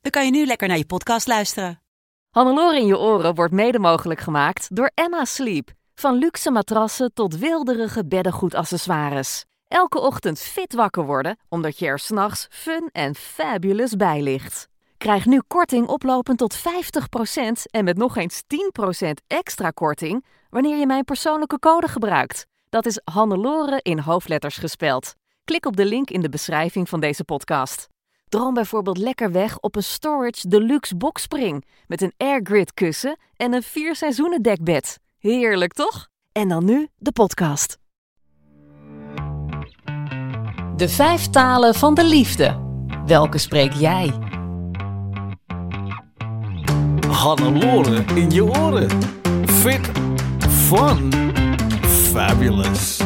dan kan je nu lekker naar je podcast luisteren. Hannelore in je oren wordt mede mogelijk gemaakt door Emma Sleep. Van luxe matrassen tot wilderige beddengoedaccessoires. Elke ochtend fit wakker worden, omdat je er s'nachts fun en fabulous bij ligt. Krijg nu korting oplopend tot 50% en met nog eens 10% extra korting wanneer je mijn persoonlijke code gebruikt. Dat is Hannelore in hoofdletters gespeld. Klik op de link in de beschrijving van deze podcast. Droom bijvoorbeeld lekker weg op een Storage Deluxe boxspring met een airgrid kussen en een vier seizoenen dekbed. Heerlijk toch? En dan nu de podcast. De vijf talen van de liefde. Welke spreek jij? Hannelore in je oren. Fit, fun, fabulous.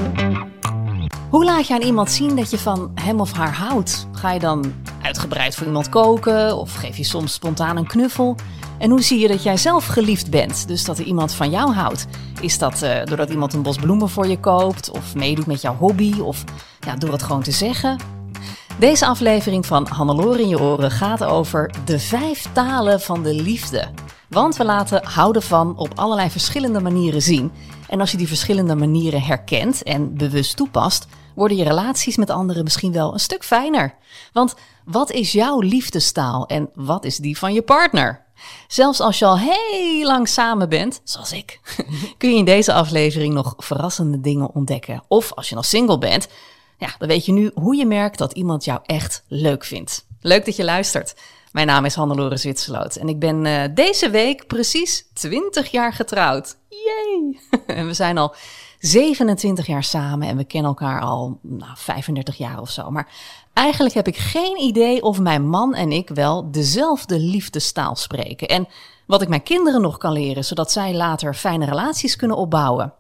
Hoe laat je aan iemand zien dat je van hem of haar houdt? Ga je dan uitgebreid voor iemand koken of geef je soms spontaan een knuffel? En hoe zie je dat jij zelf geliefd bent, dus dat er iemand van jou houdt? Is dat eh, doordat iemand een bos bloemen voor je koopt of meedoet met jouw hobby of ja, door het gewoon te zeggen? Deze aflevering van Hannelore in je oren gaat over de vijf talen van de liefde. Want we laten houden van op allerlei verschillende manieren zien. En als je die verschillende manieren herkent en bewust toepast, worden je relaties met anderen misschien wel een stuk fijner. Want wat is jouw liefdestaal en wat is die van je partner? Zelfs als je al heel lang samen bent, zoals ik, kun je in deze aflevering nog verrassende dingen ontdekken. Of als je nog single bent, ja, dan weet je nu hoe je merkt dat iemand jou echt leuk vindt. Leuk dat je luistert. Mijn naam is Hannelore Zwitserloot en ik ben uh, deze week precies 20 jaar getrouwd. Yay! en we zijn al 27 jaar samen en we kennen elkaar al nou, 35 jaar of zo. Maar eigenlijk heb ik geen idee of mijn man en ik wel dezelfde liefdestaal spreken. En wat ik mijn kinderen nog kan leren, zodat zij later fijne relaties kunnen opbouwen.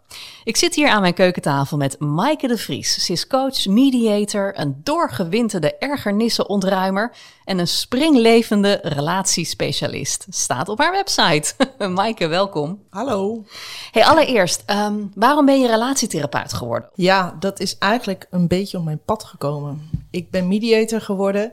Ik zit hier aan mijn keukentafel met Maaike de Vries. Ze is coach, mediator, een doorgewinterde ergernissenontruimer en een springlevende relatiespecialist. Staat op haar website. Maaike, welkom. Hallo. Hey, allereerst, um, waarom ben je relatietherapeut geworden? Ja, dat is eigenlijk een beetje op mijn pad gekomen. Ik ben mediator geworden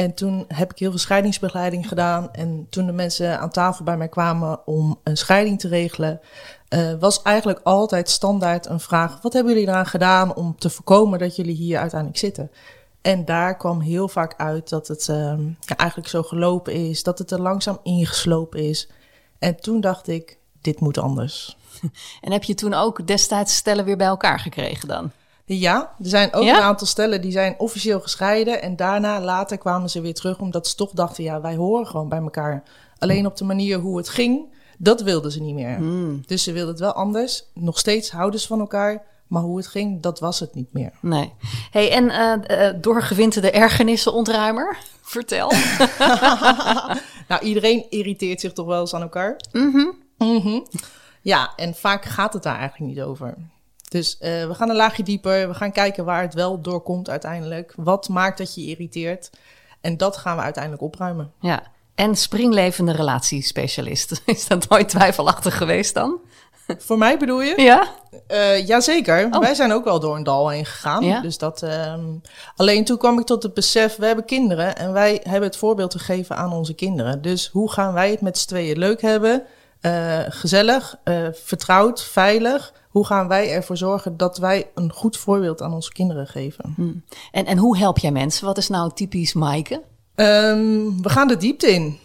en toen heb ik heel veel scheidingsbegeleiding gedaan. En toen de mensen aan tafel bij mij kwamen om een scheiding te regelen, uh, was eigenlijk altijd standaard een vraag: wat hebben jullie eraan gedaan om te voorkomen dat jullie hier uiteindelijk zitten? En daar kwam heel vaak uit dat het ja, eigenlijk zo gelopen is, dat het er langzaam ingeslopen is. En toen dacht ik: dit moet anders. En heb je toen ook destijds stellen weer bij elkaar gekregen dan? Ja, er zijn ook een aantal stellen die zijn officieel gescheiden. En daarna, later kwamen ze weer terug, omdat ze toch dachten, ja, wij horen gewoon bij elkaar. Alleen op de manier hoe het ging, dat wilden ze niet meer. Hmm. Dus ze wilden het wel anders. Nog steeds houden ze van elkaar. Maar hoe het ging, dat was het niet meer. Nee. Hey, en uh, doorgewinterde ergernissen ontruimer? Vertel. nou, iedereen irriteert zich toch wel eens aan elkaar. Mm -hmm. Ja, en vaak gaat het daar eigenlijk niet over. Dus uh, we gaan een laagje dieper. We gaan kijken waar het wel doorkomt uiteindelijk. Wat maakt dat je irriteert? En dat gaan we uiteindelijk opruimen. Ja, en springlevende relatiespecialist. Is dat nooit twijfelachtig geweest dan? Voor mij bedoel je? Ja. Uh, jazeker. Oh. Wij zijn ook wel door een dal heen gegaan. Ja? Dus dat, uh, alleen toen kwam ik tot het besef, we hebben kinderen en wij hebben het voorbeeld te geven aan onze kinderen. Dus hoe gaan wij het met z'n tweeën leuk hebben? Uh, gezellig, vertrouwd, veilig hoe gaan wij ervoor zorgen dat wij een goed voorbeeld aan onze kinderen geven? Hmm. En, en hoe help jij mensen? Wat is nou typisch Maaike? Um, we gaan de diepte in.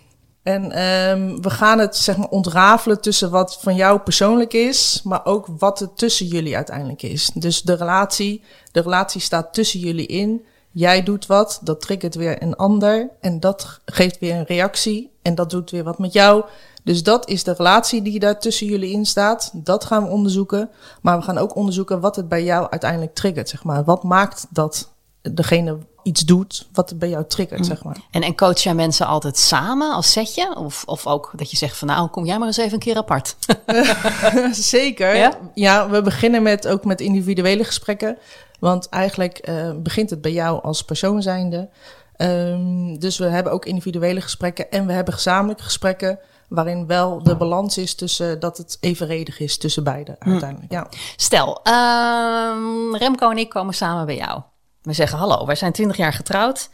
En um, we gaan het zeg maar ontrafelen tussen wat van jou persoonlijk is, maar ook wat er tussen jullie uiteindelijk is. Dus de relatie, de relatie staat tussen jullie in. Jij doet wat, dat triggert weer een ander en dat geeft weer een reactie en dat doet weer wat met jou. Dus dat is de relatie die daar tussen jullie in staat. Dat gaan we onderzoeken. Maar we gaan ook onderzoeken wat het bij jou uiteindelijk triggert. Zeg maar. Wat maakt dat degene iets doet wat er bij jou triggert, zeg maar. En, en coach jij mensen altijd samen als setje? Of, of ook dat je zegt van nou, kom jij maar eens even een keer apart. Zeker. Ja? Ja? we beginnen met, ook met individuele gesprekken. Want eigenlijk eh, begint het bij jou als persoon zijnde. Ehm, dus we hebben ook individuele gesprekken en we hebben gezamenlijke gesprekken. Waarin wel de balans is tussen dat het evenredig is tussen beiden uiteindelijk. Ja. Stel, ehm, Remco en ik komen samen bij jou. We zeggen hallo, wij zijn 20 jaar getrouwd.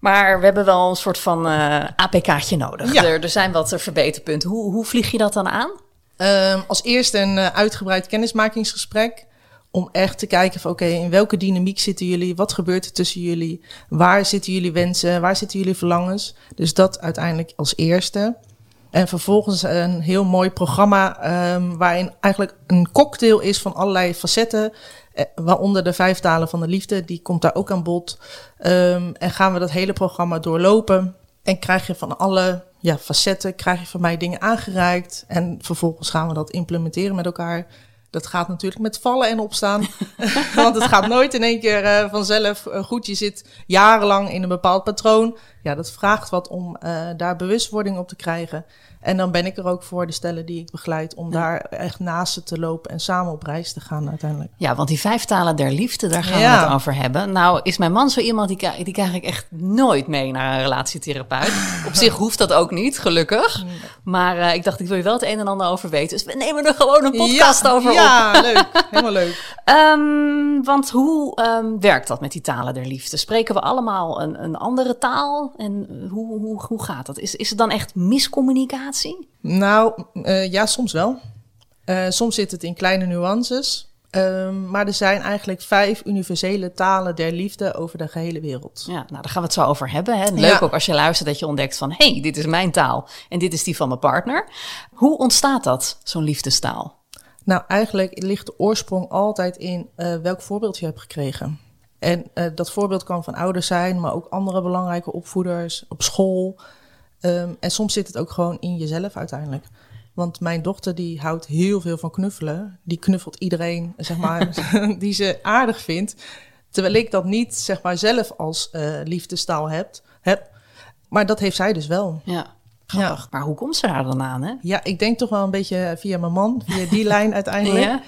Maar we hebben wel een soort van eh, APK'tje nodig. Ja. Er, er zijn wat eh, verbeterpunten. Hoe, hoe vlieg je dat dan aan? Ehm, als eerste een eh, uitgebreid kennismakingsgesprek. Om echt te kijken van oké, in welke dynamiek zitten jullie? Wat gebeurt er tussen jullie? Waar zitten jullie wensen? Waar zitten jullie verlangens? Dus dat uiteindelijk als eerste. En vervolgens een heel mooi programma ehm, waarin eigenlijk een cocktail is van allerlei facetten. eh, Waaronder de vijf talen van de liefde, die komt daar ook aan bod. Ehm, en gaan we dat hele programma doorlopen. En krijg je van alle ja, facetten, krijg je van mij dingen aangereikt. En vervolgens gaan we dat implementeren met elkaar. Dat gaat natuurlijk met vallen en opstaan. Want het gaat nooit in één keer eh, vanzelf goed. Je zit jarenlang in een bepaald patroon. Ja, dat vraagt wat om eh, daar bewustwording op te krijgen. En dan ben ik er ook voor de stellen die ik begeleid... om daar echt naast ze te lopen en samen op reis te gaan uiteindelijk. Ja, want die vijf talen der liefde, daar gaan Ja. we het over hebben. Nou, is mijn man zo iemand, die, krijg- die krijg ik echt nooit mee naar een relatietherapeut. Op zich hoeft dat ook niet, gelukkig. Maar eh, ik dacht, ik wil je wel het een en ander over weten. Dus we nemen er gewoon een podcast ja, over op. Ja, leuk. Helemaal leuk. Ehm, want hoe ehm, werkt dat met die talen der liefde? Spreken we allemaal een, een andere taal? En hoe, hoe, hoe gaat dat? Is, is het dan echt miscommunicatie? Nou, eh, ja, soms wel. Eh, soms zit het in kleine nuances. Ehm, maar er zijn eigenlijk vijf universele talen der liefde over de gehele wereld. Ja, nou, daar gaan we het zo over hebben. Hè? Leuk Ja. ook als je luistert dat je ontdekt van... hé, hey, dit is mijn taal en dit is die van mijn partner. Hoe ontstaat dat, zo'n liefdestaal? Nou, eigenlijk ligt de oorsprong altijd in eh, welk voorbeeld je hebt gekregen. En dat voorbeeld kan van ouders zijn, maar ook andere belangrijke opvoeders op school. Ehm, en soms zit het ook gewoon in jezelf uiteindelijk. Want mijn dochter die houdt heel veel van knuffelen. Die knuffelt iedereen, zeg maar, die ze aardig vindt. Terwijl ik dat niet, zeg maar, zelf als eh liefdestaal heb, heb. Maar dat heeft zij dus wel. Ja, grappig. Maar hoe komt ze daar dan aan, hè? Ja, ik denk toch wel een beetje via mijn man, via die lijn uiteindelijk. Ja?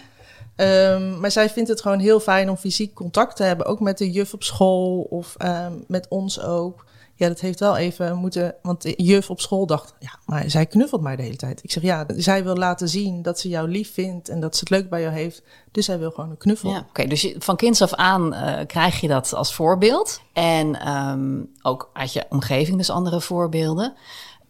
Ehm, maar zij vindt het gewoon heel fijn om fysiek contact te hebben. Ook met de juf op school of ehm, met ons ook. Ja, dat heeft wel even moeten... Want de juf op school dacht... Ja, maar zij knuffelt mij de hele tijd. Ik zeg, ja, zij wil laten zien dat ze jou lief vindt... en dat ze het leuk bij jou heeft. Dus zij wil gewoon een knuffel. Ja, oké. dus van kinds af aan eh, krijg je dat als voorbeeld. En ehm, ook uit je omgeving dus andere voorbeelden.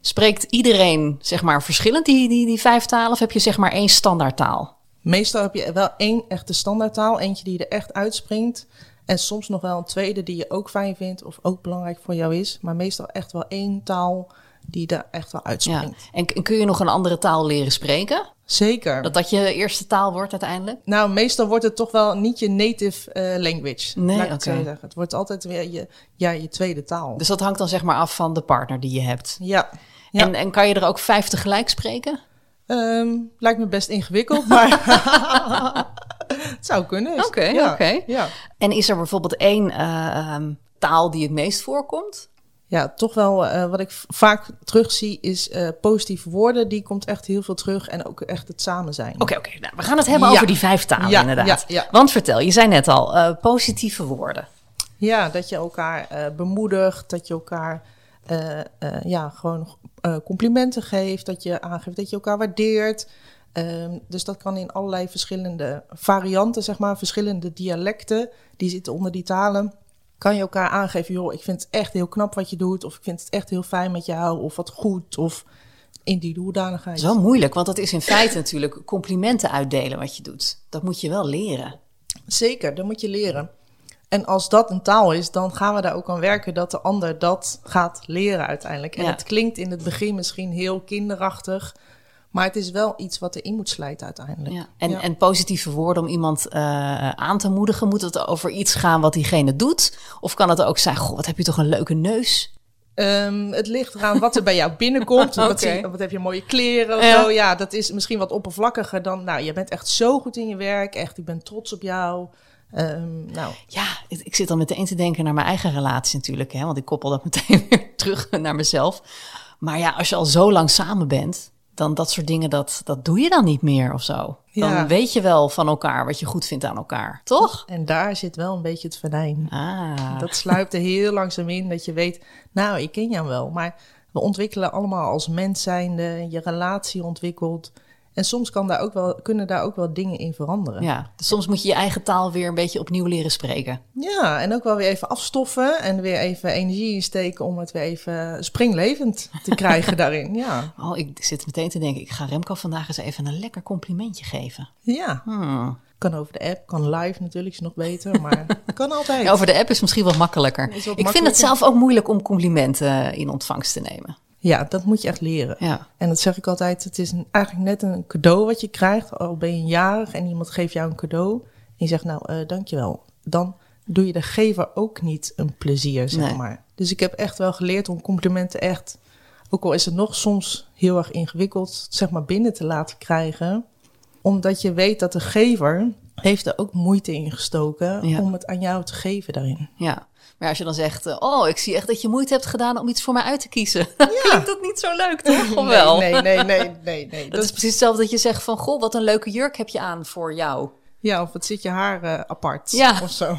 Spreekt iedereen, zeg maar, verschillend die, die, die vijf talen? Of heb je zeg maar één standaardtaal? Meestal heb je wel één echte standaardtaal. Eentje die er echt uitspringt. En soms nog wel een tweede die je ook fijn vindt... of ook belangrijk voor jou is. Maar meestal echt wel één taal die er echt wel Ja. uitspringt. En, en kun je nog een andere taal leren spreken? Zeker. Dat dat je eerste taal wordt uiteindelijk? Nou, meestal wordt het toch wel niet je native eh, language. Nee, laat ik het oké. Het wordt altijd weer je, ja, je tweede taal. Dus dat hangt dan zeg maar af van de partner die je hebt. ja. ja. En, en kan je er ook vijf tegelijk spreken? Ehm, lijkt me best ingewikkeld, maar het zou kunnen. Oké, ja. oké. Ja. En is er bijvoorbeeld één eh, ehm, taal die het meest voorkomt? ja, toch wel eh, wat ik vaak terugzie is eh, positieve woorden. Die komt echt heel veel terug en ook echt het samen zijn. Oké, oké. Nou, we gaan het hebben Ja. over die vijf talen Ja, inderdaad. ja, ja. Want vertel, je zei net al, eh, positieve woorden. Ja, dat je elkaar eh, bemoedigt, dat je elkaar eh, eh, ja, gewoon eh, complimenten geeft, dat je aangeeft dat je elkaar waardeert. Ehm, dus dat kan in allerlei verschillende varianten, zeg maar, verschillende dialecten die zitten onder die talen. Kan je elkaar aangeven, joh, ik vind het echt heel knap wat je doet, of ik vind het echt heel fijn met jou, of wat goed, of in die hoedanigheid. Dat is wel moeilijk, want dat is in feite natuurlijk complimenten uitdelen wat je doet. Dat moet je wel leren. Zeker, dat moet je leren. En als dat een taal is, dan gaan we daar ook aan werken dat de ander dat gaat leren uiteindelijk. En Ja. het klinkt in het begin misschien heel kinderachtig, maar het is wel iets wat erin moet slijten uiteindelijk. Ja. En, Ja. en positieve woorden om iemand eh, aan te moedigen, moet het over iets gaan wat diegene doet? Of kan het ook zijn, goh, wat heb je toch een leuke neus? Ehm, het ligt eraan wat er bij jou binnenkomt. Oké. wat, zie- wat heb je mooie kleren of Ja. zo. Ja, dat is misschien wat oppervlakkiger dan... Nou, je bent echt zo goed in je werk. Echt, ik ben trots op jou. Ehm, nou, Ja, ik ik zit dan meteen te denken naar mijn eigen relatie natuurlijk. Hè? Want ik koppel dat meteen weer terug naar mezelf. Maar ja, als je al zo lang samen bent, dan dat soort dingen, dat, dat doe je dan niet meer of zo. Dan Ja. weet je wel van elkaar wat je goed vindt aan elkaar, toch? en daar zit wel een beetje het venijn. Ah, Dat sluipt er heel langzaam in dat je weet, nou, ik ken jou wel. Maar we ontwikkelen allemaal als mens zijnde, je relatie ontwikkelt. En soms kan daar ook wel, kunnen daar ook wel dingen in veranderen. ja. Dus soms moet je je eigen taal weer een beetje opnieuw leren spreken. Ja, en ook wel weer even afstoffen en weer even energie insteken om het weer even springlevend te krijgen daarin. Ja, Oh, ik zit meteen te denken, ik ga Remco vandaag eens even een lekker complimentje geven. ja. Hmm. Kan over de app, kan live natuurlijk, is nog beter, maar kan altijd. Ja, over de app is misschien wat makkelijker. Is Ik vind het zelf ook moeilijk om complimenten in ontvangst te nemen. Ja, dat moet je echt leren. Ja. En dat zeg ik altijd, het is een, eigenlijk net een cadeau wat je krijgt. Al ben je jarig en iemand geeft jou een cadeau. En je zegt, nou, eh dankjewel. Dan doe je de gever ook niet een plezier, zeg Nee. maar. Dus ik heb echt wel geleerd om complimenten echt... ook al is het nog soms heel erg ingewikkeld... zeg maar binnen te laten krijgen. Omdat je weet dat de gever heeft er ook moeite in gestoken... Ja. om het aan jou te geven daarin. Ja, maar als je dan zegt, eh, oh, ik zie echt dat je moeite hebt gedaan om iets voor mij uit te kiezen. Dan klinkt dat niet zo leuk, toch? Of wel? Nee, nee, nee, nee, nee. nee. Dat is precies hetzelfde dat je zegt van, goh, wat een leuke jurk heb je aan voor jou. Ja, of het zit je haar eh, apart Ja. of zo.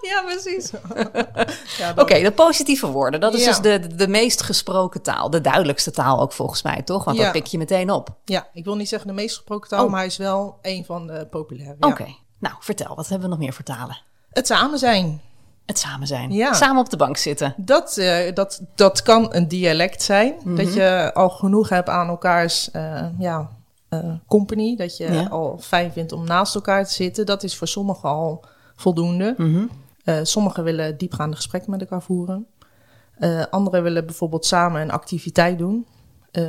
Ja, precies. Ja, Oké, de positieve woorden. Dat is Ja. dus de, de meest gesproken taal. De duidelijkste taal ook volgens mij, toch? Want Ja. dat pik je meteen op. Ja, ik wil niet zeggen de meest gesproken taal, Oh. maar hij is wel een van de populaire. ja. Oké, nou vertel, wat hebben we nog meer voor talen? Het samen zijn. Het samen zijn. Ja. Samen op de bank zitten. Dat, eh, dat, dat kan een dialect zijn. Mhm. Dat je al genoeg hebt aan elkaars eh, ja, eh, company. Dat je Ja. al fijn vindt om naast elkaar te zitten. Dat is voor sommigen al voldoende. Mhm. Sommigen willen diepgaande gesprekken met elkaar voeren. Anderen willen bijvoorbeeld samen een activiteit doen.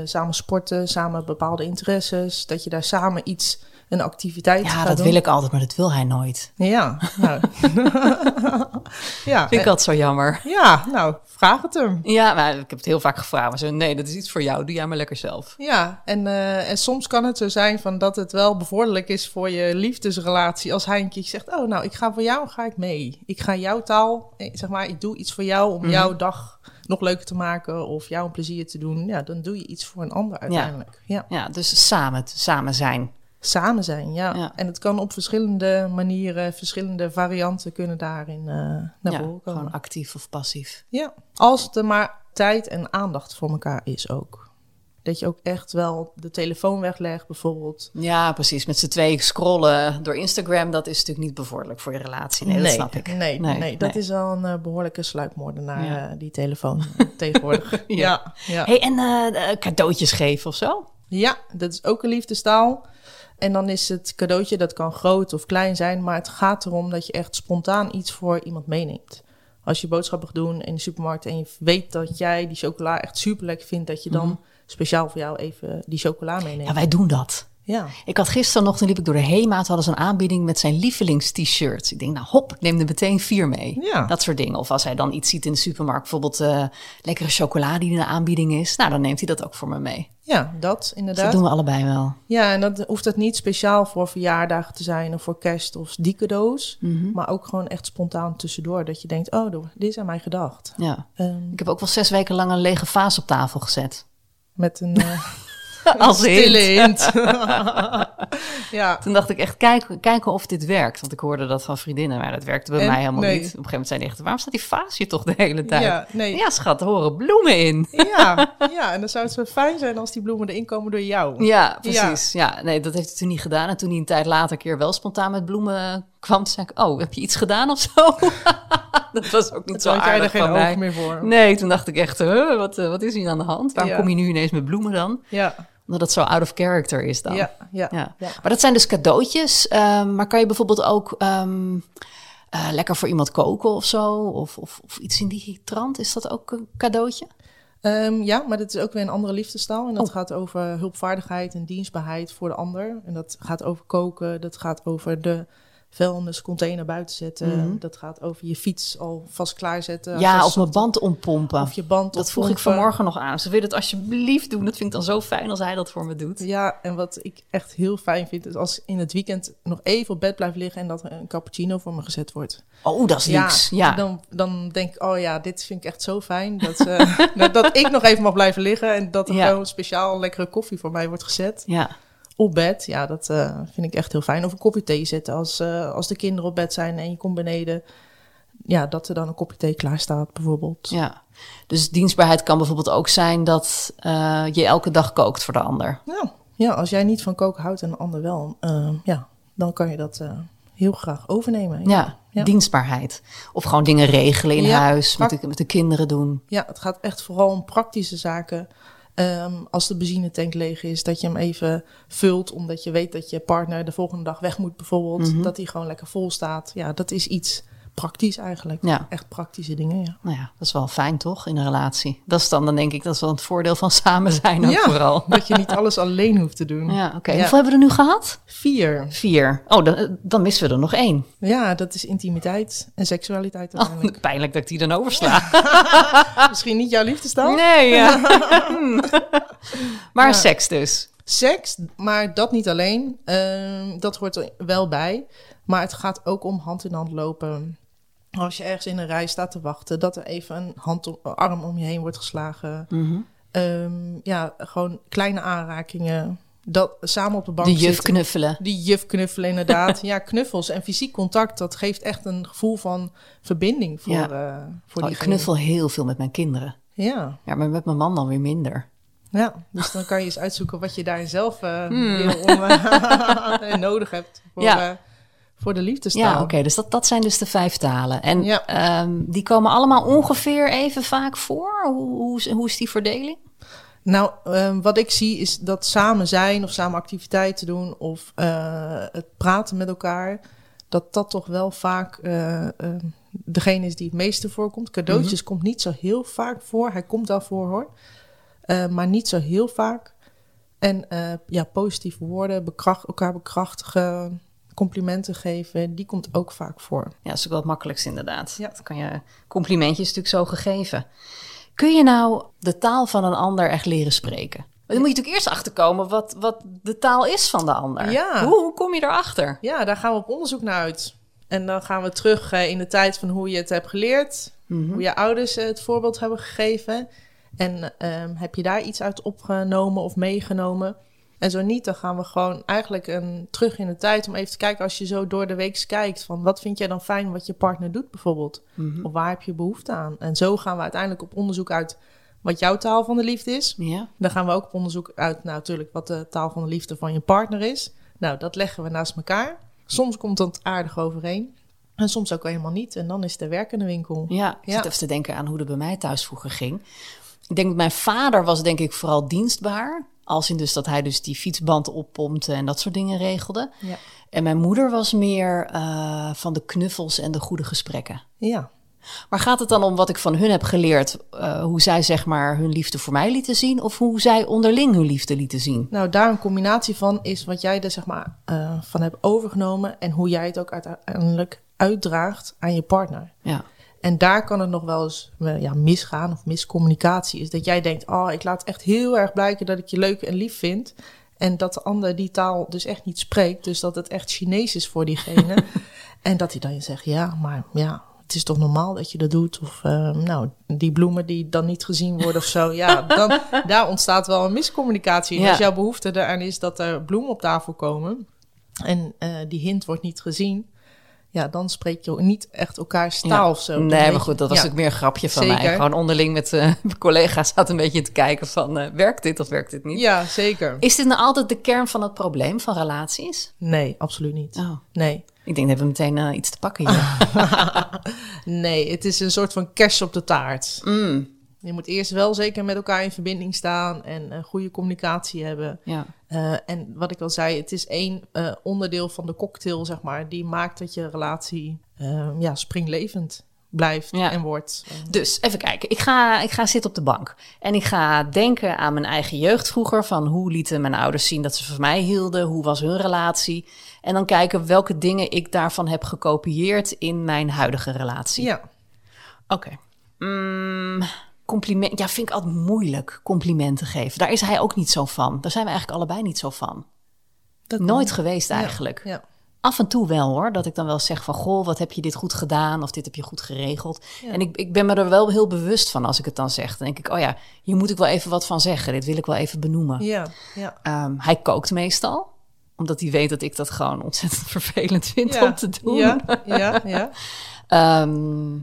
Samen sporten, samen bepaalde interesses. Dat je daar samen iets, een activiteit Ja, dat doen. wil ik altijd, maar dat wil hij nooit. Ja, nou. ja, Vind ik eh, altijd zo jammer. ja, nou, vraag het hem. Ja, maar ik heb het heel vaak gevraagd. Maar ze nee, dat is iets voor jou. Doe jij maar lekker zelf. Ja, en, eh, en soms kan het zo zijn van dat het wel bevorderlijk is voor je liefdesrelatie. Als hij een keer zegt, oh nou, ik ga voor jou, ga ik mee. Ik ga jouw taal, eh, zeg maar, ik doe iets voor jou om jouw dag nog leuker te maken of jou een plezier te doen. Ja, dan doe je iets voor een ander uiteindelijk. Ja. Ja, dus samen, samen zijn. Samen zijn, ja. Ja. En het kan op verschillende manieren, verschillende varianten kunnen daarin eh, naar ja, voren komen. gewoon actief of passief. Ja, als er maar tijd en aandacht voor elkaar is ook. Dat je ook echt wel de telefoon weglegt bijvoorbeeld. Ja, precies. Met z'n twee scrollen door Instagram, dat is natuurlijk niet bevorderlijk voor je relatie. Nee, dat snap ik. Nee, nee, dat nee. is wel een eh, behoorlijke sluipmoordenaar, Ja. eh, die telefoon tegenwoordig. ja, ja. Hey, en cadeautjes geven of zo? ja, dat is ook een liefdestaal. En dan is het cadeautje, dat kan groot of klein zijn, maar het gaat erom dat je echt spontaan iets voor iemand meeneemt. Als je boodschappen gaat doen in de supermarkt en je weet dat jij die chocola echt super lekker vindt, dat je dan speciaal voor jou even die chocola meeneemt. Mhm. Ja, wij doen dat. Ja. Ik had gisteren nog, toen liep ik door de Hemaat, hadden ze een aanbieding met zijn lievelings-t-shirts. Ik denk, nou hop, ik neem er meteen vier mee. Ja. Dat soort dingen. Of als hij dan iets ziet in de supermarkt, bijvoorbeeld eh, lekkere chocolade die in de aanbieding is. Nou, dan neemt hij dat ook voor me mee. Ja, dat Dus inderdaad. dat doen we allebei wel. Ja, en dat hoeft het niet speciaal voor verjaardagen te zijn of voor kerst of die cadeaus. Mhm. Maar ook gewoon echt spontaan tussendoor. Dat je denkt, oh, dit is aan mij gedacht. Ja. Ehm, Ik heb ook wel zes weken lang een lege vaas op tafel gezet. met een Als stille hint. ja, Toen dacht ik echt, kijken, kijken of dit werkt. Want ik hoorde dat van vriendinnen, maar dat werkte bij En? mij helemaal Nee. niet. Op een gegeven moment zei hij echt, waarom staat die vaas hier toch de hele tijd? Ja, nee. ja schat, er horen bloemen in. ja, ja, en dan zou het zo fijn zijn als die bloemen erin komen door jou. Ja, precies. Ja. nee, dat heeft hij toen niet gedaan. En toen hij een tijd later een keer wel spontaan met bloemen kwam, zei ik, oh, heb je iets gedaan of zo? dat was ook niet zo aardig geen van mij. meer voor. Nee, toen dacht ik echt, huh, wat, eh, wat is hier aan de hand? Waarom Ja. kom je nu ineens met bloemen dan? Ja, Omdat het zo out of character is dan. ja, ja, Ja. ja. Maar dat zijn dus cadeautjes. ehm, maar kan je bijvoorbeeld ook ehm, eh, lekker voor iemand koken of zo? Of, of, of iets in die trant? Is dat ook een cadeautje? Ehm, ja, maar dat is ook weer een andere liefdestaal. En dat Oh. gaat over hulpvaardigheid en dienstbaarheid voor de ander. En dat gaat over koken, dat gaat over de vuilniscontainer buiten zetten. Mhm. Dat gaat over je fiets al vast klaarzetten. Ja, of mijn band ompompen. Of je band dat vroeg ik vanmorgen nog aan. Ze wil het alsjeblieft doen. Dat vind ik dan zo fijn als hij dat voor me doet. Ja, en wat ik echt heel fijn vind, is als in het weekend nog even op bed blijf liggen en dat er een cappuccino voor me gezet wordt. Oh, dat is luxe. Ja, Dan, dan denk ik, oh ja, dit vind ik echt zo fijn. Dat, eh, dat, dat ik nog even mag blijven liggen en dat er Ja. gewoon speciaal lekkere koffie voor mij wordt gezet. ja. Op bed, ja, dat eh, vind ik echt heel fijn. Of een kopje thee zetten als, eh, als de kinderen op bed zijn en je komt beneden. Ja, dat er dan een kopje thee klaar staat bijvoorbeeld. ja. Dus dienstbaarheid kan bijvoorbeeld ook zijn dat eh, je elke dag kookt voor de ander. Ja, ja, als jij niet van koken houdt en een ander wel, ja, dan kan je dat heel graag overnemen. Ja, Ja. dienstbaarheid. Of gewoon dingen regelen in Ja, huis, met de, met de kinderen doen. Ja, het gaat echt vooral om praktische zaken. Ehm, als de benzinetank leeg is, dat je hem even vult, omdat je weet dat je partner de volgende dag weg moet, bijvoorbeeld. Mhm. Dat hij gewoon lekker vol staat. Ja, dat is iets praktisch eigenlijk. Ja. Echt praktische dingen, ja. Nou ja, dat is wel fijn toch, in een relatie. Dat is dan, dan denk ik, dat is wel het voordeel van samen zijn ook ja, vooral. dat je niet alles alleen hoeft te doen. Ja, oké. Ja. Hoeveel hebben we er nu gehad? Vier. Vier. Oh, dan, dan missen we er nog één. Ja, dat is intimiteit en seksualiteit Oh, uiteindelijk. pijnlijk dat ik die dan oversla. Misschien niet jouw liefdestaal? Nee, ja. Maar seks dus. Seks, maar dat niet alleen. Ehm, dat hoort er wel bij. Maar het gaat ook om hand in hand lopen. Als je ergens in een rij staat te wachten, dat er even een hand om, arm om je heen wordt geslagen. Mhm. Ehm, ja, gewoon kleine aanrakingen. Dat samen op de bank De juf zitten. knuffelen. Die juf knuffelen, inderdaad. ja, knuffels en fysiek contact, dat geeft echt een gevoel van verbinding voor, Ja. eh voor Oh, ik knuffel heel veel met mijn kinderen. Ja, Ja, maar met mijn man dan weer minder. ja, dus dan kan je eens uitzoeken wat je daarin zelf eh, Hmm. wil om, eh, nodig hebt voor, Ja. Voor de liefdestaal. Ja, oké. dus dat, dat zijn dus de vijf talen. En Ja. ehm, die komen allemaal ongeveer even vaak voor. Hoe, hoe, is- hoe is die verdeling? Nou, ehm, wat ik zie is dat samen zijn of samen activiteiten doen of eh, het praten met elkaar, dat dat toch wel vaak ehm, degene is die het meeste voorkomt. Cadeautjes Mhm. komt niet zo heel vaak voor. Hij komt wel voor hoor, Eh, maar niet zo heel vaak. En ja, positieve woorden, bekracht, elkaar bekrachtigen, complimenten geven, die komt ook vaak voor. Ja, dat is ook wel het makkelijkste inderdaad. Ja. Dat kan je, complimentjes natuurlijk zo gegeven. Kun je nou de taal van een ander echt leren spreken? Dan moet je natuurlijk eerst achterkomen wat, wat de taal is van de ander. Ja. Hoe, hoe kom je erachter? Ja, daar gaan we op onderzoek naar uit. En dan gaan we terug eh, in de tijd van hoe je het hebt geleerd, hoe je ouders eh, het voorbeeld hebben gegeven. En ehm, heb je daar iets uit opgenomen of meegenomen? En zo niet, dan gaan we gewoon eigenlijk een, terug in de tijd om even te kijken als je zo door de week kijkt van wat vind jij dan fijn wat je partner doet bijvoorbeeld? Of waar heb je behoefte aan? En zo gaan we uiteindelijk op onderzoek uit wat jouw taal van de liefde is. Ja. Dan gaan we ook op onderzoek uit, nou, natuurlijk, wat de taal van de liefde van je partner is. Nou, dat leggen we naast elkaar. Soms komt dat aardig overeen. En soms ook helemaal niet. En dan is de werk in de winkel. Ja, ik Ja. zit even te denken aan hoe het bij mij thuis vroeger ging. Ik denk dat mijn vader was denk ik vooral dienstbaar. Als in dus dat hij dus die fietsband oppompte en dat soort dingen regelde. Ja. En mijn moeder was meer eh, van de knuffels en de goede gesprekken. Ja. Maar gaat het dan om wat ik van hun heb geleerd, eh, hoe zij zeg maar hun liefde voor mij lieten zien, of hoe zij onderling hun liefde lieten zien? Nou, daar een combinatie van is wat jij er zeg maar eh, van hebt overgenomen. En hoe jij het ook uiteindelijk uitdraagt aan je partner. Ja, En daar kan het nog wel eens eh, ja, misgaan of miscommunicatie. Is dat jij denkt, oh, ik laat echt heel erg blijken dat ik je leuk en lief vind. En dat de ander die taal dus echt niet spreekt. Dus dat het echt Chinees is voor diegene. en dat hij dan je zegt, ja, maar ja, het is toch normaal dat je dat doet? Of eh, nou, die bloemen die dan niet gezien worden of zo. Ja, dan, daar ontstaat wel een miscommunicatie. En Ja. Als jouw behoefte eraan is dat er bloemen op tafel komen... en eh, die hint wordt niet gezien... Ja, dan spreek je niet echt elkaars taal Ja. of zo. Nee, maar goed, dat was ja. ook meer een grapje van mij. Gewoon onderling met eh, mijn collega's zat een beetje te kijken van, eh, werkt dit of werkt dit niet? Ja, zeker. Is dit nou altijd de kern van het probleem van relaties? Nee, absoluut niet. Oh, Nee. ik denk dat we meteen eh, iets te pakken hier. Nee, het is een soort van kers op de taart. Mm, Je moet eerst wel zeker met elkaar in verbinding staan en een goede communicatie hebben. ja. Eh, en wat ik al zei, het is één eh, onderdeel van de cocktail, zeg maar, die maakt dat je relatie eh, ja, springlevend blijft Ja. en wordt. Dus even kijken. Ik ga, ik ga zitten op de bank. En ik ga denken aan mijn eigen jeugd vroeger. Van hoe lieten mijn ouders zien dat ze van mij hielden? Hoe was hun relatie? En dan kijken welke dingen ik daarvan heb gekopieerd in mijn huidige relatie. Ja, Oké. Mm, compliment. Ja, vind ik altijd moeilijk complimenten geven. Daar is hij ook niet zo van. Daar zijn we eigenlijk allebei niet zo van. dat Nooit kan. geweest eigenlijk. Ja. Af en toe wel hoor, dat ik dan wel zeg van... goh, wat heb je dit goed gedaan of dit heb je goed geregeld. En ik, ik ben me er wel heel bewust van als ik het dan zeg. Dan denk ik, oh ja, hier moet ik wel even wat van zeggen. Dit wil ik wel even benoemen. Ja, ja. Ehm, hij kookt meestal, omdat hij weet dat ik dat gewoon ontzettend vervelend vind om te doen. Ja, ja, ja. Ehm,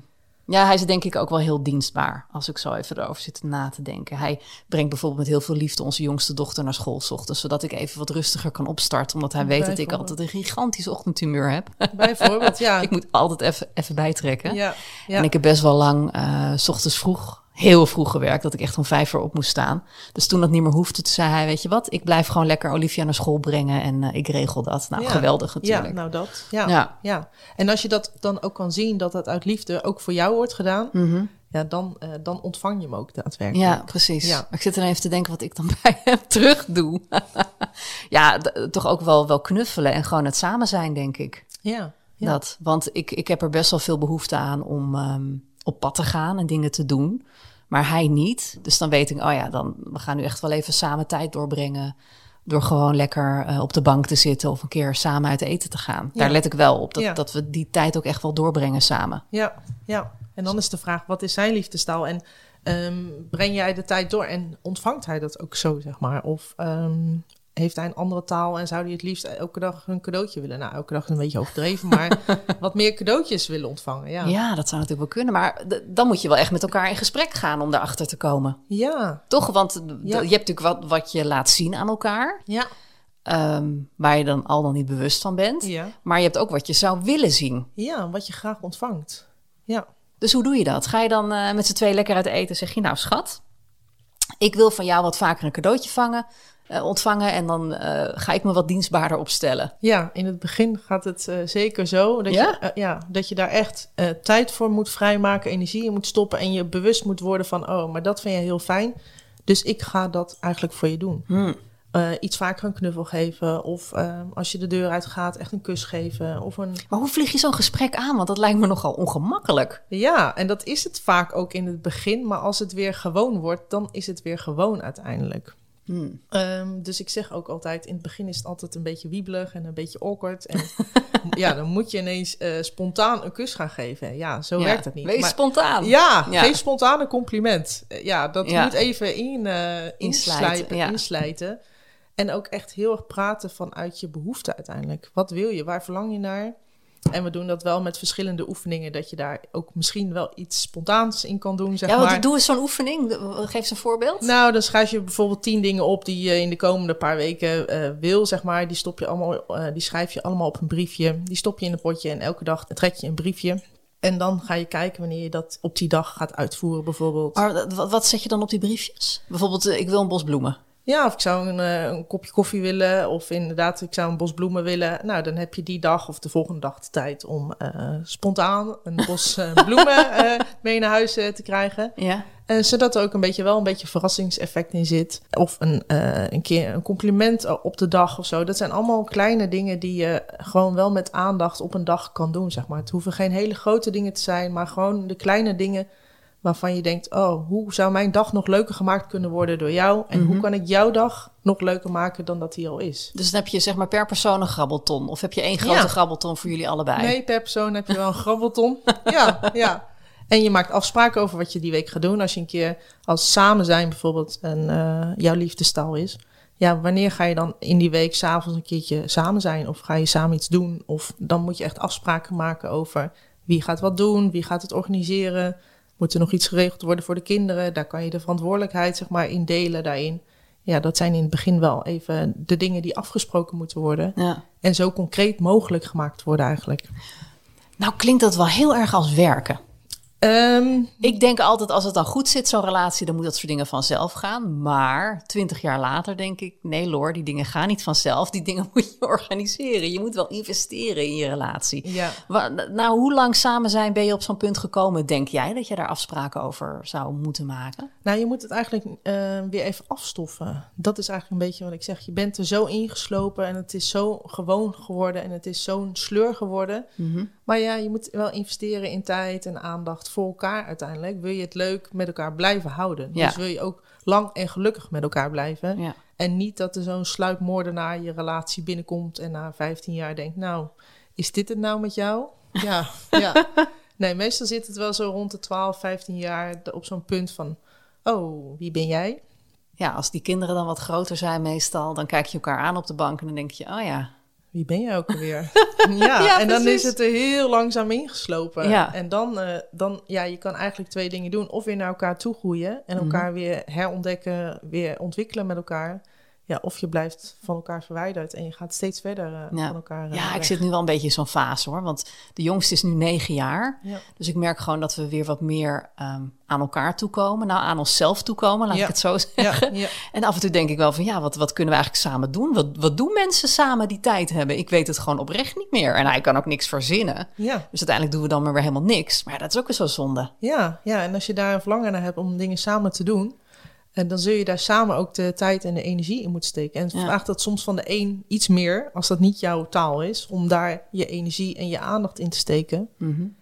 ja, hij is denk ik ook wel heel dienstbaar, als ik zo even erover zit na te denken. Hij brengt bijvoorbeeld met heel veel liefde onze jongste dochter naar school 's ochtends, zodat ik even wat rustiger kan opstarten, omdat hij weet dat ik altijd een gigantisch ochtendtumeur heb. Bijvoorbeeld, ja. ik moet altijd even, even bijtrekken. ja, ja. En ik heb best wel lang eh, s ochtends vroeg, heel vroeg gewerkt, dat ik echt om vijf uur op moest staan. Dus toen dat niet meer hoefde, toen zei hij, weet je wat, ik blijf gewoon lekker Olivia naar school brengen en eh, ik regel dat. Nou, Ja. geweldig natuurlijk. Ja, nou dat. Ja. Ja. Ja. En als je dat dan ook kan zien dat dat uit liefde ook voor jou wordt gedaan, Mhm. ja, dan, eh, dan ontvang je hem ook daadwerkelijk. Ja, precies. Ja. Ik zit er even te denken wat ik dan bij hem terug doe. ja, toch ook wel, wel knuffelen en gewoon het samen zijn, denk ik. Ja. ja. Dat, want ik, ik heb er best wel veel behoefte aan om ehm, op pad te gaan en dingen te doen. Maar hij niet. Dus dan weet ik, oh ja, dan, we gaan nu echt wel even samen tijd doorbrengen. Door gewoon lekker eh, op de bank te zitten of een keer samen uit eten te gaan. Daar let ik wel op, dat, Ja. dat we die tijd ook echt wel doorbrengen samen. Ja, ja. En dan is de vraag, wat is zijn liefdestaal? En ehm, breng jij de tijd door en ontvangt hij dat ook zo, zeg maar? Of ehm, heeft hij een andere taal en zou hij het liefst elke dag een cadeautje willen? Nou, elke dag is een beetje overdreven, maar wat meer cadeautjes willen ontvangen. Ja, Ja, dat zou natuurlijk wel kunnen. Maar dan moet je wel echt met elkaar in gesprek gaan om daarachter te komen. ja, Toch? Want Ja. je hebt natuurlijk wat, wat je laat zien aan elkaar. ja. ehm, waar je dan al dan niet bewust van bent. ja. Maar je hebt ook wat je zou willen zien. Ja, wat je graag ontvangt. Ja, Dus hoe doe je dat? Ga je dan eh, met z'n twee lekker uit eten? Zeg je nou schat, ik wil van jou wat vaker een cadeautje vangen, eh, ontvangen. En dan eh, ga ik me wat dienstbaarder opstellen. ja in het begin gaat het eh, zeker zo. Dat, Ja? Je, ja, dat je daar echt tijd voor moet vrijmaken, energie in moet stoppen en je bewust moet worden van, oh, maar dat vind je heel fijn. Dus ik ga dat eigenlijk voor je doen. Hmm. Iets vaker een knuffel geven. Of als je de deur uitgaat, echt een kus geven. Of een... Maar hoe vlieg je zo'n gesprek aan? Want dat lijkt me nogal ongemakkelijk. Ja, en dat is het vaak ook in het begin. Maar als het weer gewoon wordt, dan is het weer gewoon uiteindelijk. Hmm. Ehm, dus ik zeg ook altijd, in het begin is het altijd een beetje wiebelig en een beetje awkward. En ja, dan moet je ineens eh, spontaan een kus gaan geven. Ja, zo Ja, werkt het niet. Wees Maar- spontaan. Ja, Ja. geef spontaan een compliment. Eh, Ja, dat Ja. moet even in, inslijpen, ja. inslijten. En ook echt heel erg praten vanuit je behoefte uiteindelijk. Wat wil je? Waar verlang je naar? En we doen dat wel met verschillende oefeningen. Dat je daar ook misschien wel iets spontaans in kan doen, zeg Ja, maar. want doe eens zo'n oefening. Geef eens een voorbeeld. Nou, dan schrijf je bijvoorbeeld tien dingen op die je in de komende paar weken eh, wil, zeg maar. Die, stop je allemaal, eh, die schrijf je allemaal op een briefje. Die stop je in een potje en elke dag trek je een briefje. En dan ga je kijken wanneer je dat op die dag gaat uitvoeren, bijvoorbeeld. Maar wat, wat zet je dan op die briefjes? Bijvoorbeeld, eh, ik wil een bos bloemen. Ja, of ik zou een, eh, een kopje koffie willen, of inderdaad, ik zou een bos bloemen willen. Nou, dan heb je die dag of de volgende dag de tijd om eh, spontaan een bos eh, bloemen mee naar huis te krijgen. Ja. Zodat er ook een beetje wel een beetje verrassingseffect in zit. Of een, een keer een compliment op de dag of zo. Dat zijn allemaal kleine dingen die je gewoon wel met aandacht op een dag kan doen, zeg maar. Het hoeven geen hele grote dingen te zijn, maar gewoon de kleine dingen waarvan je denkt: oh, hoe zou mijn dag nog leuker gemaakt kunnen worden door jou? En hoe kan ik jouw dag nog leuker maken dan dat die al is? Dus dan heb je zeg maar per persoon een grabbelton. Of heb je één grote Ja. grabbelton voor jullie allebei? Nee, per persoon heb je wel een grabbelton. ja, ja. En je maakt afspraken over wat je die week gaat doen. Als je een keer als samen zijn bijvoorbeeld een, eh, jouw liefdestaal is. Ja, wanneer ga je dan in die week s'avonds een keertje samen zijn? Of ga je samen iets doen? Of dan moet je echt afspraken maken over wie gaat wat doen, wie gaat het organiseren. Moet er nog iets geregeld worden voor de kinderen? Daar kan je de verantwoordelijkheid zeg maar in delen daarin. Ja, dat zijn in het begin wel even de dingen die afgesproken moeten worden. Ja. En zo concreet mogelijk gemaakt worden eigenlijk. Nou klinkt dat wel heel erg als werken. Ehm, Ik denk altijd, als het dan goed zit, zo'n relatie, dan moet dat soort dingen vanzelf gaan. Maar twintig jaar later denk ik, nee Lor, die dingen gaan niet vanzelf. Die dingen moet je organiseren. Je moet wel investeren in je relatie. ja. Nou, hoe lang samen zijn ben je op zo'n punt gekomen, denk jij, dat je daar afspraken over zou moeten maken? Nou, je moet het eigenlijk eh, weer even afstoffen. Dat is eigenlijk een beetje wat ik zeg. Je bent er zo ingeslopen en het is zo gewoon geworden en het is zo'n sleur geworden. Maar ja, je moet wel investeren in tijd en aandacht voor elkaar uiteindelijk. Wil je het leuk met elkaar blijven houden? Ja. Dus wil je ook lang en gelukkig met elkaar blijven? Ja. En niet dat er zo'n sluipmoordenaar je relatie binnenkomt en na 15 jaar denkt, nou, is dit het nou met jou? Ja, ja. Nee, meestal zit het wel zo rond de 12, 15 jaar op zo'n punt van, oh, wie ben jij? Ja, als die kinderen dan wat groter zijn meestal, dan kijk je elkaar aan op de bank en dan denk je, oh ja, Wie ben jij ook alweer? ja, Ja, en dan is het er heel langzaam ingeslopen. Ja. En dan, eh, dan, ja, je kan eigenlijk twee dingen doen. Of weer naar elkaar toe groeien en Mhm. elkaar weer herontdekken, weer ontwikkelen met elkaar. Ja, of je blijft van elkaar verwijderd en je gaat steeds verder Ja. van elkaar eh, Ja, ik zit nu wel een beetje in zo'n fase hoor. Want de jongste is nu negen jaar. Ja. Dus ik merk gewoon dat we weer wat meer ehm, aan elkaar toekomen. Nou, aan onszelf toekomen, laat Ja. ik het zo zeggen. ja. En af en toe denk ik wel van ja, wat, wat kunnen we eigenlijk samen doen? Wat, wat doen mensen samen die tijd hebben? Ik weet het gewoon oprecht niet meer. En hij kan ook niks verzinnen. Ja. Dus uiteindelijk doen we dan maar weer helemaal niks. Maar ja, dat is ook weer zo zonde. Ja, ja, en als je daar een verlangen naar hebt om dingen samen te doen, en dan zul je daar samen ook de tijd en de energie in moeten steken. En het Ja. vraagt dat soms van de een iets meer, als dat niet jouw taal is, om daar je energie en je aandacht in te steken. En,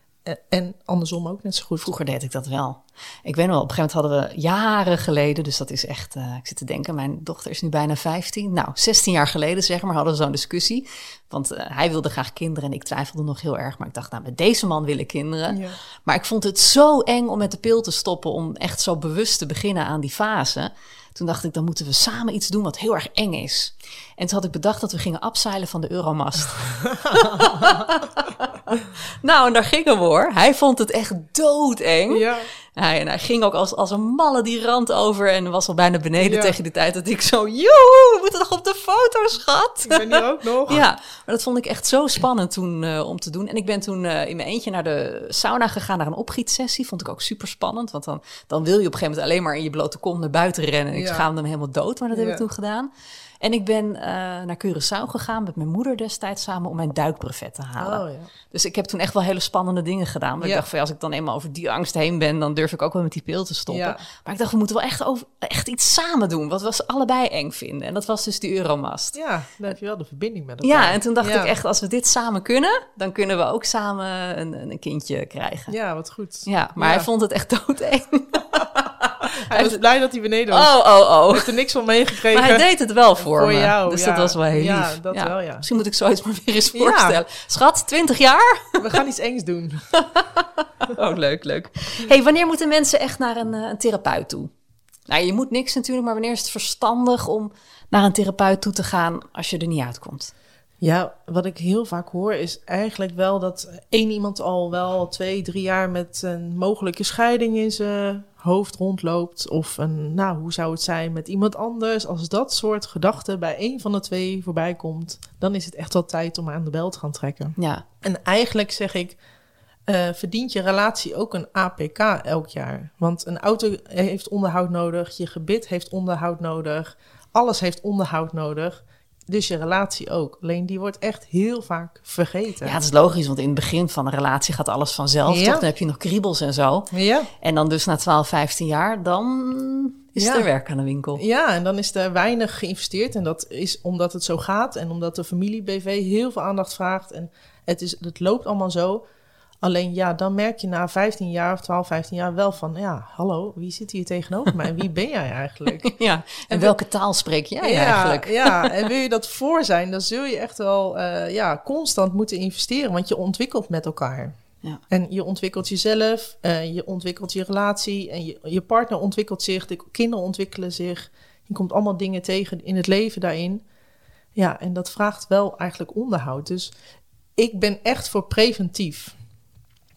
en andersom ook net zo goed. Vroeger deed ik dat wel. Ik weet wel, op een gegeven moment hadden we jaren geleden, dus dat is echt, eh, ik zit te denken, mijn dochter is nu bijna 15. Nou, 16 jaar geleden zeg maar, hadden we zo'n discussie. Want eh, hij wilde graag kinderen en ik twijfelde nog heel erg. Maar ik dacht, nou, met deze man willen kinderen. Ja. Maar ik vond het zo eng om met de pil te stoppen, om echt zo bewust te beginnen aan die fase. Toen dacht ik, dan moeten we samen iets doen wat heel erg eng is. En toen had ik bedacht dat we gingen afzeilen van de Euromast. nou, en daar gingen we hoor. Hij vond het echt doodeng. Ja. Hij, en hij ging ook als, als een malle die rand over en was al bijna beneden Ja. tegen de tijd dat ik zo... Joehoe, we moeten nog op de foto, schat. Ik ben hier ook nog. Ja, maar dat vond ik echt zo spannend toen eh, om te doen. En ik ben toen eh, in mijn eentje naar de sauna gegaan, naar een opgietsessie. Vond ik ook super spannend, want dan, dan wil je op een gegeven moment alleen maar in je blote kont naar buiten rennen. En ik Ja. schaamde me helemaal dood, maar dat heb ik toen gedaan. En ik ben eh, naar Curaçao gegaan met mijn moeder destijds samen om mijn duikbrevet te halen. Oh, ja. Dus ik heb toen echt wel hele spannende dingen gedaan. Maar ik dacht van ja, als ik dan eenmaal over die angst heen ben, dan durf ik ook wel met die pil te stoppen. Ja. Maar ik dacht, we moeten wel echt, over, echt iets samen doen, wat we allebei eng vinden. En dat was dus die Euromast. ja, dan heb je wel de verbinding met elkaar. Ja, en toen dacht ik echt, als we dit samen kunnen, dan kunnen we ook samen een, een kindje krijgen. Ja, wat goed. maar Ja. hij vond het echt doodeng. Hij was blij dat hij beneden was. Oh, oh, oh. Hij heeft er niks van meegekregen. Maar hij deed het wel voor, Voor me. jou, dus ja. dat was wel heel Ja, lief. dat wel, ja. Misschien moet ik zoiets maar weer eens Ja. voorstellen. Schat, 20 jaar? We gaan iets engs doen. Oh, leuk, leuk. hey, wanneer moeten mensen echt naar een, eh, een therapeut toe? Nou, je moet niks natuurlijk, maar wanneer is het verstandig om naar een therapeut toe te gaan als je er niet uitkomt? Ja, wat ik heel vaak hoor is eigenlijk wel dat één iemand al wel twee, drie jaar met een mogelijke scheiding in zijn hoofd rondloopt. Of een, nou, hoe zou het zijn met iemand anders? Als dat soort gedachten bij één van de twee voorbij komt, dan is het echt wel tijd om aan de bel te gaan trekken. Ja, En eigenlijk zeg ik, eh, verdient je relatie ook een APK elk jaar? Want een auto heeft onderhoud nodig, je gebit heeft onderhoud nodig, alles heeft onderhoud nodig. Dus je relatie ook. Alleen die wordt echt heel vaak vergeten. ja, het is logisch, want in het begin van een relatie gaat alles vanzelf. Ja. Toch? Dan heb je nog kriebels en zo. ja. En dan dus na 12, 15 jaar, dan is Ja. er werk aan de winkel. Ja, en dan is er weinig geïnvesteerd. En dat is omdat het zo gaat en omdat de familie BV heel veel aandacht vraagt. En het, is, het loopt allemaal zo. Alleen ja, dan merk je na 15 jaar of 12, 15 jaar wel van... ja, hallo, wie zit hier tegenover mij? Wie ben jij eigenlijk? Ja, en En welke taal spreek jij ja, eigenlijk? Ja, en wil je dat voor zijn, dan zul je echt wel eh, ja, constant moeten investeren. Want je ontwikkelt met elkaar. Ja. En je ontwikkelt jezelf, eh, je ontwikkelt je relatie en je, je partner ontwikkelt zich, de kinderen ontwikkelen zich. Je komt allemaal dingen tegen in het leven daarin. Ja, en dat vraagt wel eigenlijk onderhoud. Dus ik ben echt voor preventief.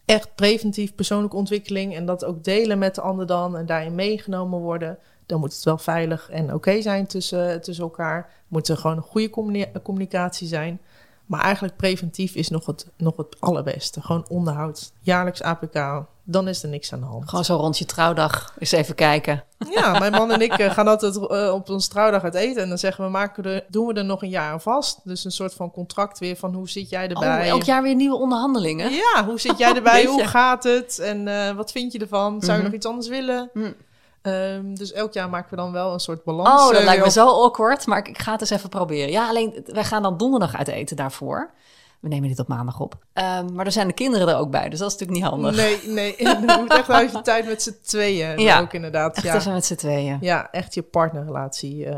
Echt preventief persoonlijke ontwikkeling en dat ook delen met de ander dan en daarin meegenomen worden. Dan moet het wel veilig en oké zijn tussen, tussen elkaar. Moet er gewoon een goede communi- communicatie zijn. Maar eigenlijk preventief is nog het, nog het allerbeste. Gewoon onderhoud. Jaarlijks APK. Dan is er niks aan de hand. Gewoon zo rond je trouwdag eens even kijken. Ja, mijn man en ik eh, gaan altijd eh, op ons trouwdag uit eten. En dan zeggen we, maken er, doen we er nog een jaar aan vast. Dus een soort van contract weer van hoe zit jij erbij? Oh, elk jaar weer nieuwe onderhandelingen. Ja, hoe zit jij erbij? Hoe gaat het? En eh, wat vind je ervan? Zou je Mhm. nog iets anders willen? Mm. Ehm, dus elk jaar maken we dan wel een soort balans. Oh, dat lijkt me zo awkward, maar ik, ik ga het eens even proberen. Ja, alleen wij gaan dan donderdag uit eten daarvoor. We nemen dit op maandag op. Ehm, maar er zijn de kinderen er ook bij, dus dat is natuurlijk niet handig. Nee, nee. Je moet echt wel even tijd met z'n tweeën. Ja, ook inderdaad. Echt Ja. even met z'n tweeën. ja, echt je partnerrelatie eh,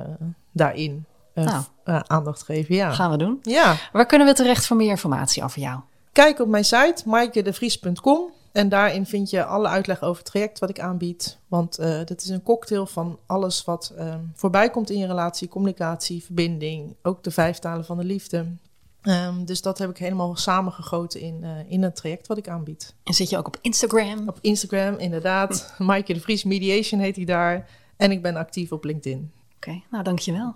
daarin eh, Nou. eh, aandacht geven. Ja. Gaan we doen. ja. Waar kunnen we terecht voor meer informatie over jou? Kijk op mijn site maaikerdevries.com en daarin vind je alle uitleg over het traject wat ik aanbied. Want dit is een cocktail van alles wat ehm, voorbij komt in je relatie, communicatie, verbinding, ook de vijf talen van de liefde. Ehm, dus dat heb ik helemaal samengegoten in, eh, in het traject wat ik aanbied. En zit je ook op Instagram? Op Instagram, inderdaad. Maaike de Vries Mediation heet hij daar. En ik ben actief op LinkedIn. Oké, nou dankjewel.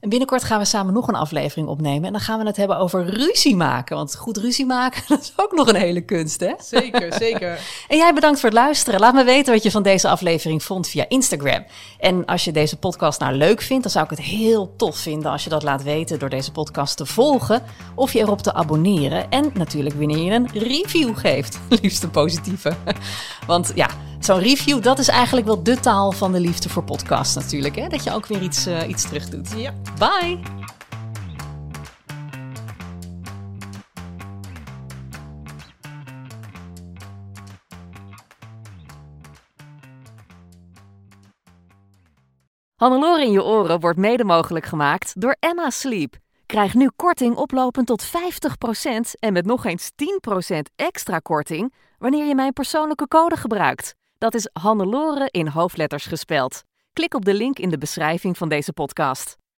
En binnenkort gaan we samen nog een aflevering opnemen. En dan gaan we het hebben over ruzie maken. Want goed ruzie maken, dat is ook nog een hele kunst, hè? Zeker, zeker. En jij bedankt voor het luisteren. Laat me weten wat je van deze aflevering vond via Instagram. En als je deze podcast nou leuk vindt, dan zou ik het heel tof vinden als je dat laat weten door deze podcast te volgen of je erop te abonneren. En natuurlijk wanneer je een review geeft. Liefst een positieve. Want ja, zo'n review, dat is eigenlijk wel de taal van de liefde voor podcasts natuurlijk. Hè? Dat je ook weer iets, eh, iets terug doet. Ja. Bye! Hannelore in je oren wordt mede mogelijk gemaakt door Emma Sleep. Krijg nu korting oplopend tot 50% en met nog eens 10% extra korting wanneer je mijn persoonlijke code gebruikt. Dat is Hannelore in hoofdletters gespeld. Klik op de link in de beschrijving van deze podcast.